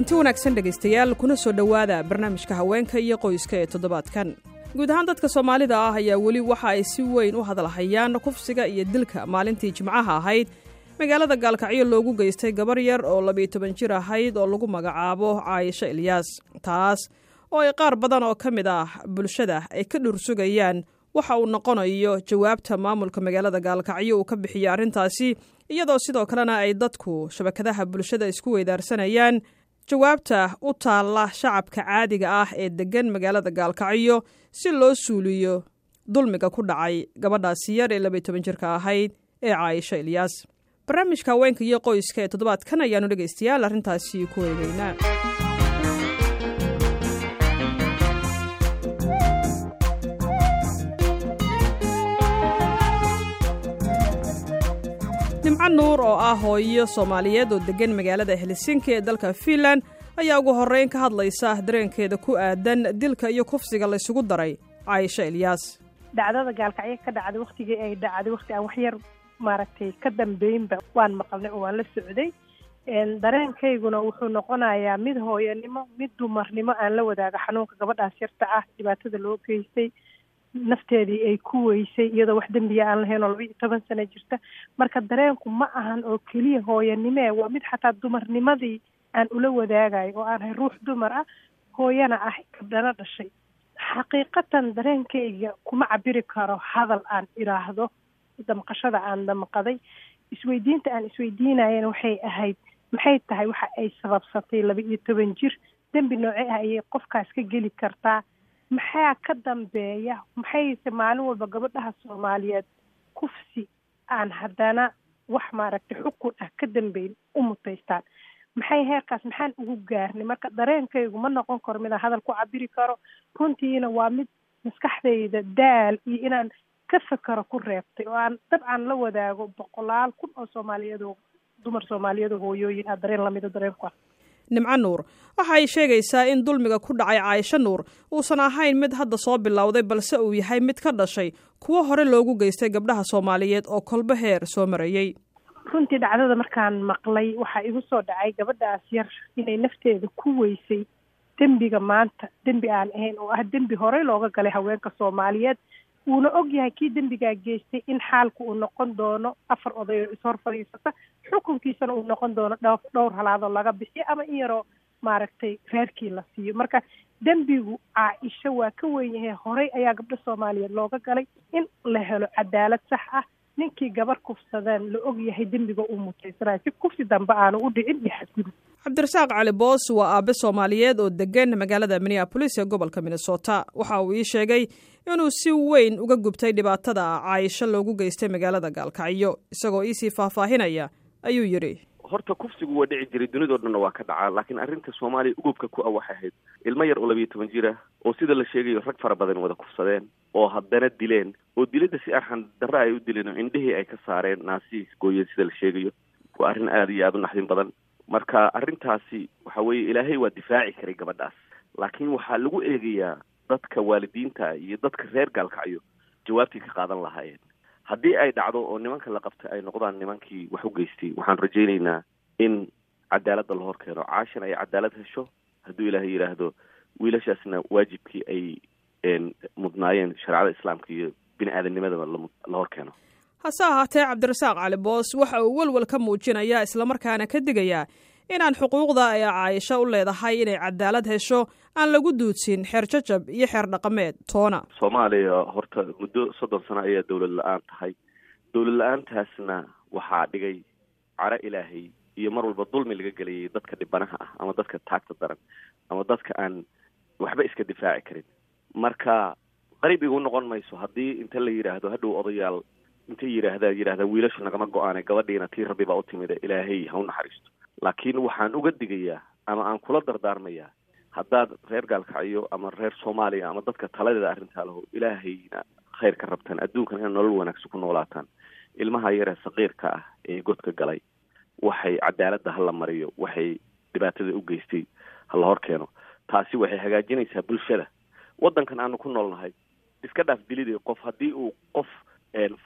kulanti wanaagsan dhegaystayaal kuna soo dhowaada barnaamijka haweenka iyo qoyska ee toddobaadkan. Guud ahaan dadka soomaalida ah ayaa weli waxa ay si weyn u hadalhayaan kufsiga iyo dilka maalintii jimcaha ahayd. Magaalada gaalkacyo loogu geystay gabar yar oo labiyo toban jir ahayd oo lagu magacaabo caayisho ilyaas taas oo ay qaar badan oo ka mid ah bulshada ay ka dhursugayaan waxa uu noqonayo jawaabta maamulka magaalada gaalkacyo uu ka bixiyey arrintaasi iyadoo sidoo kalena ay dadku shabakadaha bulshada isku weydaarsanayaan jawaabta u taalla shacabka caadiga ah ee deggan magaalada gaalkacyo si loo suuliyo dulmiga ku dhacay gabadhaasi yar ee labiyo toban jirka ahayd ee caayisho ilyaas barnaamijka haweenka iyo qoyska ee toddobaadkan ayaanu dhegaystayaal arrintaasi ku eegeynaa nimco nuur oo ah hooyo soomaaliyeed oo deggan magaalada helsinki ee dalka fiinland ayaa ugu horreyn ka hadlaysa dareenkeeda ku aadan dilka iyo kufsiga laysugu daray caayisho ilyaas. Dhacdada gaalkacyo ka dhacday waktigii ay dhacday wakti aan waxyar maaragtay ka dambeynba waan maqalnay oo waan la socday. Dareenkayguna wuxuu noqonayaa mid hooyanimo mid dumarnimo aan la wadaaga xanuunka gabadhaas yarta ah dhibaatada loo geystay nafteedii ay ku weysay iyadoo wax dembiya aan lahayn oo laba iyo toban sano jirta. Marka dareenku ma ahan oo keliya hooyanimee waa mid xataa dumarnimadii aan ula wadaagayo oo aan ahay ruux dumar ah hooyana ah gabdhana dhashay. Xaqiiqatan dareenkayga kuma cabiri karo hadal aan idhaahdo. Damqashada aan damqaday isweydiinta aan isweydiinayana waxay ahayd maxay tahay waxa ay sababsatay laba iyo toban jir? Dembi nooce ah ayay qofkaas ka geli kartaa maxaa ka dambeeya? Maxayse maalin walba gabadhaha soomaaliyeed kufsi aan haddana wax maaragtay xukun ah ka dambeyn u mutaystaan? Maxay heerkaas? Maxaan ugu gaarnay? Marka dareenkaygu ma noqon karo midaan hadal ku cabiri karo runtiina waa mid maskaxdayda daal iyo inaan ka fakaro ku reebtay oo aan dabcan la wadaago boqolaal kun oo soomaaliyeed oo dumar soomaaliyeed oo hooyooyin. Ah dareen lamida dareenku ah nimco nuur. Waxa ay sheegaysaa in dulmiga ku dhacay caayisho nuur uusan ahayn mid hadda soo bilowday balse uu yahay mid ka dhashay kuwo hore loogu geystay gabdhaha soomaaliyeed oo kolba heer soo marayey runtii dhacdada markaan maqlay waxaa igu soo dhacay gabadhaas yar inay nafteeda ku weysay dembiga maanta dembi aan ahayn oo ah dembi horey looga galay haweenka soomaaliyeed uuna og yahay kii dembigaa geystay in xaalku uu noqon doono afar oday oo ishor fadhiisata xukunkiisana uu noqon doono dh dhowr halaadoo laga bixiyo ama in yaroo maaragtay reerkii la siiyo. Marka dembigu caa-isho waa ka weyn yahay horey ayaa gabdho soomaaliyeed looga galay in la helo cadaalad sax ah. Ninkii gabar kufsadeen la og yahay dembiga uu mutaysanayo. Si kufsi dambe aanu u dhicin iyo xadgudub cabdirasaaq cali boos waa aabe soomaaliyeed oo degan magaalada minneabolis ee gobolka minnesota. Waxa uu ii sheegay inuu si weyn uga gubtay dhibaatada caayisho loogu geystay magaalada gaalkacyo isagoo iisii faahfaahinaya ayuu yidhi. Horta kufsigu waa dhici jiray dunidao dhanna waa ka dhacaa laakiin arrinta soomaaliya ugubka ku ah waxay ahayd ilmo yar oo labiyo toban jir ah oo sida la sheegayo rag fara badan wada kufsadeen oo haddana dileen oo dilidda si arxan darre ay u dileen oo indhihii ay ka saareen naasihii gooyeen sida la sheegayo. Waa arrin aada iyo aada u naxdin badan marka arrintaasi waxa weeye ilaahay waa difaaci karay gabadhaas. Laakiin waxaa lagu eegayaa dadka waalidiinta iyo dadka reer gaalkacyo jawaabtii ka qaadan lahaayeen. Haddii ay dhacdo oo nimanka la qabtay ay noqdaan nimankii wax u geystay waxaan rajaynaynaa in cadaaladda la hor keeno caashan ay cadaalad hesho hadduu ilaahay yidhaahdo wiilashaasna waajibkii ay mudnaayeen shareecada islaamka iyo bini aadamnimadaba la hor keeno hase ahaatee cabdirasaaq cali boos waxa uu welwel ka muujinayaa islamarkaana ka digayaa inaan xuquuqda ay caayisho u leedahay inay cadaalad hesho aan lagu duudsin xeer jajab iyo xeer dhaqameed. Toona. Soomaaliya horta muddo soddon sano ayaa dawlad la'aan tahay. Dawlad la'aantaasna waxaa dhigay caro ilaahay iyo mar walba dulmi laga gelayay dadka dhibanaha ah ama dadka taagta daran ama dadka aan waxba iska difaaci karin. Marka qariib igu noqon mayso haddii inta la yidhaahdo hadhow odayaal intay yidhaahdaa yidhahdaa wiilashu nagama go'aane gabadhiina tii rabbi baa u timida ilaahay ha u naxariisto. Laakiin waxaan uga digayaa ama aan kula dardaarmayaa haddaad reer gaalkacyo ama reer soomaaliya ama dadka taladeeda arrintaa laho ilaahayna khayr ka rabtaan adduunkan inaad nolol wanaagsan ku noolaataan. Ilmaha yaree saqiirka ah ee godka galay waxay cadaaladda hala mariyo waxay dhibaatada u geystay hala hor keeno. Taasi waxay hagaajinaysaa bulshada. Waddankan aanu ku noolnahay iska dhaaf dilidii qof haddii uu qof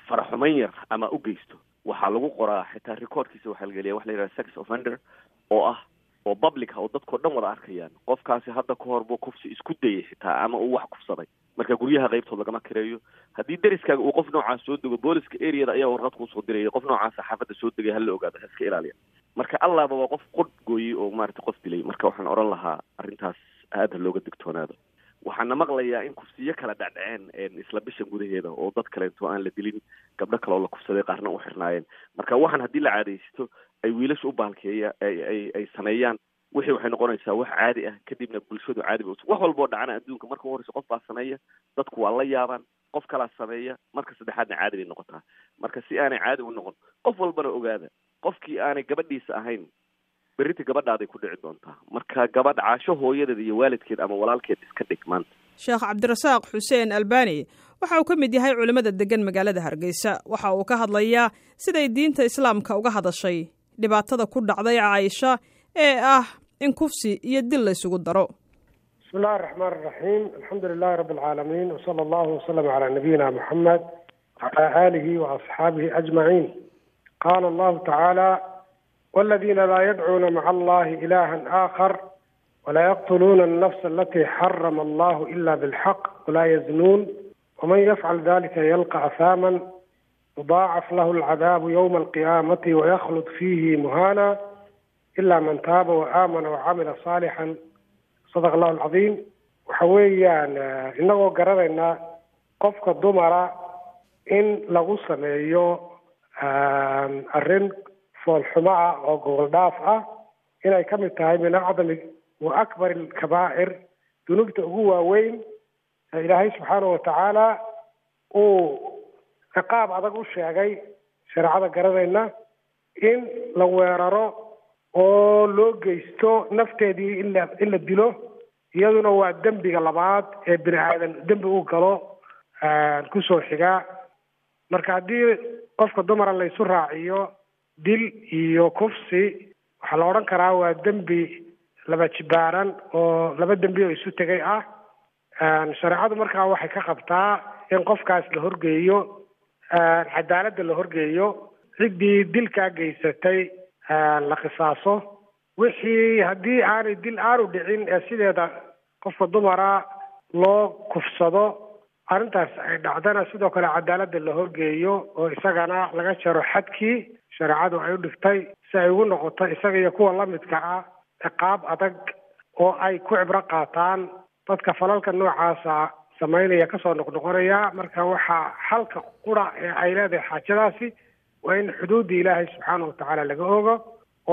faraxumayn yar ama u geysto waxaa lagu qoraa xitaa recordkiisa waxaa la geliya waxa la yidhaha sex offender oo ah oo public ah oo dadkao dhan wada arkayaan. Qofkaasi hadda ka hor buu kufsi isku dayay xitaa ama uu wax kufsaday. Marka guryaha qaybtood lagama kireeyo. Haddii deriskaaga uu qof noocaas soo dego booliska areada ayaa warqad kuusoo diraya qof noocaasa xaafadda soo degay hala ogaado ha iska ilaaliya marka allaaba waa qof qod gooyey oo maarata qof dilay. Marka waxaan odhan lahaa arrintaas aada looga digtoonaado waxaana maqlayaa in kufsiyo kala dhacdhaceen isla bishan gudaheeda oo dad kaleeto aan la dilin gabdho kale oo la kufsaday qaarna u xirnaayeen. Marka waxaan haddii la caadaysto ay wiilasha u baalkeeya ay ay sameeyaan wixii waxay noqonaysaa wax caadi ah kadibna bulshadu caadi ba wax walboo dhacana adduunka. Marka u horeysa qof baa sameeya dadku waa la yaabaan qof kalaa sameeya marka saddexaadna caadi bay noqotaa. Marka si aanay caadi u noqon qof walbana ogaada qofkii aanay gabadhiisa ahayn berrinta gabadhaaday ku dhici doontaa marka gabadh caasho hooyadeed iyo waalidkeed ama walaalkeed iska dhig maanta. Sheekh cabdirasaaq xuseen albani waxa uu ka mid yahay culimmada degan magaalada hargeysa. Waxa uu ka hadlayaa siday diinta islaamka uga hadashay dhibaatada ku dhacday caaisha ee ah in kufsi iyo dil la ysugu daro. Bismi illahi araxmaan araxiim alxamdu lilahi rabbi alcaalamiin wsala allahu wasalam calaa nabiyina muxamed wacala aalihi waasxaabihi ajmaciin. Qaala allahu tacaala waladiina laa yadcuuna maca allahi ilaha aakhar walaa yaqtuluuna alnafsa alatii xarama allahu ila bilxaq walaa yaznuun waman yafcal dalika yalqa ahaaman yudaacaf lahu alcadaabu yowma alqiyaamati waykhlud fiihi muhana ila man taaba waaamana wacamila saalixan sadaq allahu alcadiim waxa weeyaan inagoo garanayna qofka dumara in lagu sameeyo arrin foolxumo ah oo gobol dhaaf ah inay ka mid tahay min acdami wa akbar alkabaa'ir dunuubta ugu waaweyn ee ilaahay subxaanahu watacaala uu ciqaab adag u sheegay shareecada garanayna in la weeraro oo loo geysto nafteedii in la in la dilo iyaduna waa dembiga labaad ee bini aadan dembi uu galo ku soo xigaa marka haddii qofka dumara laysu raaciyo dil iyo kufsi waxaa la odhan karaa waa dembi laba jibaaran oo laba dembi oo isu tegay ah. Shareecadu markaa waxay ka qabtaa in qofkaas la horgeeyo cadaaladda la horgeeyo. Ciddii dilkaa geysatay la qisaaso. Wixii haddii aanay dil aanu dhicin ee sideeda qofka dumara loo kufsado arrintaas ay dhacdana sidoo kale cadaaladda la horgeeyo oo isagana laga jaro xadkii shareecadu ay u dhigtay si ay ugu noqoto isaga iyo kuwa lamidka ah ciqaab adag oo ay ku cibro qaataan. Dadka falalka noocaasa samaynaya ka soo noqnoqonaya. Marka waxaa xalka qura ee ay leedahay xaajadaasi waa in xuduudda ilaahay subxaana watacaala laga ogo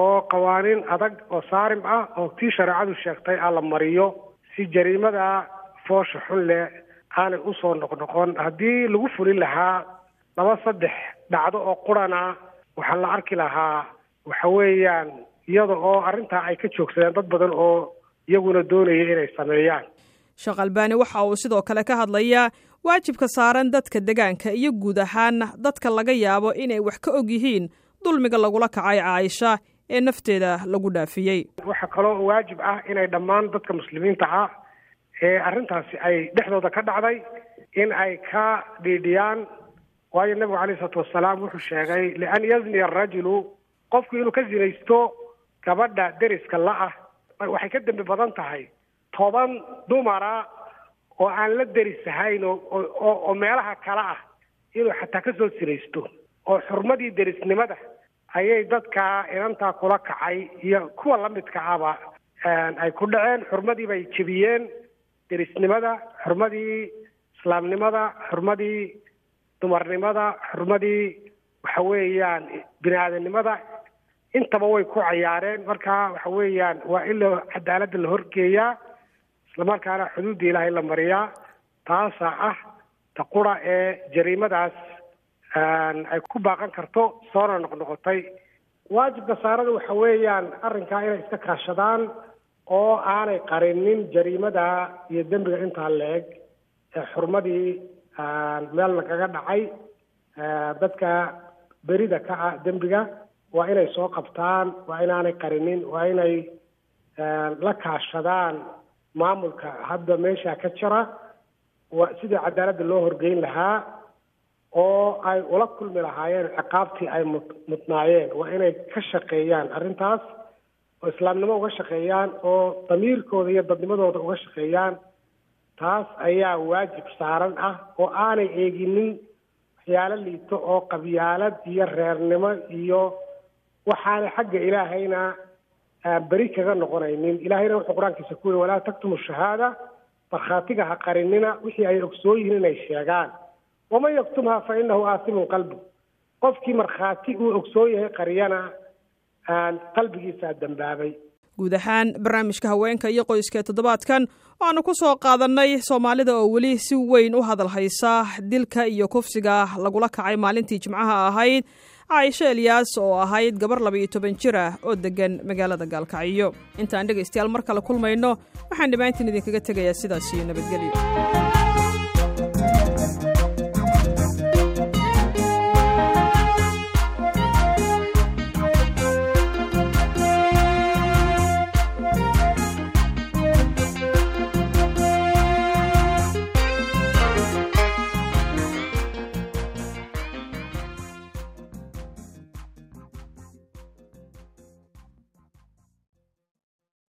oo qawaaniin adag oo saarim ah oo tii shareecadu sheegtay ah la mariyo. Si jariimada foosha xun leh aanay u soo noqnoqon. Haddii lagu fulin lahaa laba saddex dhacdo oo qurana waxaa la arki lahaa waxa weeyaan iyada oo arrintaa ay ka joogsadeen dad badan oo iyaguna doonaya inay sameeyaan. Sheekh albaani waxa uu sidoo kale ka hadlayaa waajibka saaran dadka degaanka iyo guud ahaana dadka laga yaabo inay wax ka og yihiin dulmiga lagula kacay caaisha ee nafteeda lagu dhaafiyey. Waxaa kaloo waajib ah inay dhammaan dadka muslimiinta ah ee arrintaasi ay dhexdooda ka dhacday in ay ka dhiidhiyaan waayo nebigu calayh isalaatu wasalaam wuxuu sheegay lian yazniya arajulu qofku inuu ka zinaysto gabadha deriska la-ah waxay ka dembi badan tahay toban dumara oo aan la derisahayn oo oo meelaha kale ah inuu xataa ka soo sinaysto oo xurmadii derisnimada ayay dadka inantaa kula kacay iyo kuwa lamidka ahba ay ku dhaceen xurmadii bay jebiyeen derisnimada xurmadii islaamnimada xurmadii dumarnimada xurmadii waxa weeyaan bini aadamnimada intaba way ku cayaareen. Marka waxa weeyaan waa in la cadaaladda la horgeeyaa islamarkaana xuduudda ilaahay la mariyaa. Taasaa ah ta qura ee jariimadaas ay ku baaqan karto soona noqnoqotay. Waajibka saarada waxa weeyaan arrinkaa inay iska kaashadaan oo aanay qarinin jariimada iyo dembiga intaa la-eg ee xurmadii meel lagaga dhacay dadka berida ka ah dembiga waa inay soo qabtaan waa inaanay qarinin waa inay la kaashadaan maamulka. Hadda meesha ka jira waa sidii cadaaladda loo horgeyn lahaa oo ay ula kulmi lahaayeen ciqaabtii ay mud mudnaayeen. Waa inay ka shaqeeyaan arrintaas oo islaamnimo uga shaqeeyaan oo damiirkooda iyo dadnimadooda uga shaqeeyaan taas ayaa waajib saaran ah oo aanay eeginin waxyaalo liito oo qabyaalad iyo reernimo iyo waxaanay xagga ilaahayna beri kaga noqonaynin. Ilahayna wuxuu qur'aankiisa ku yiri walaa taktumu shahaada markhaatiga ha qarinina. Wixii ay ogsoon yihiin inay sheegaan. Waman yaktumha fa inahu aasimun qalbu. Qofkii markhaati uu ogsoon yahay qariyana qalbigiisaa dambaabay guud ahaan. Barnaamijka haweenka iyo qoyska ee toddobaadkan waxaanu ku soo qaadannay soomaalida oo weli si weyn u hadal haysa dilka iyo kufsiga lagula kacay maalintii jimcaha ahayd caaisho elyaas oo ahayd gabar laba-iyo toban jir ah oo deggan magaalada gaalkacyo. Intaan dhegaystayaal mar kale kulmayno waxaan dhammaantiin idinkaga tegayaa sidaas iyo nabadgelyo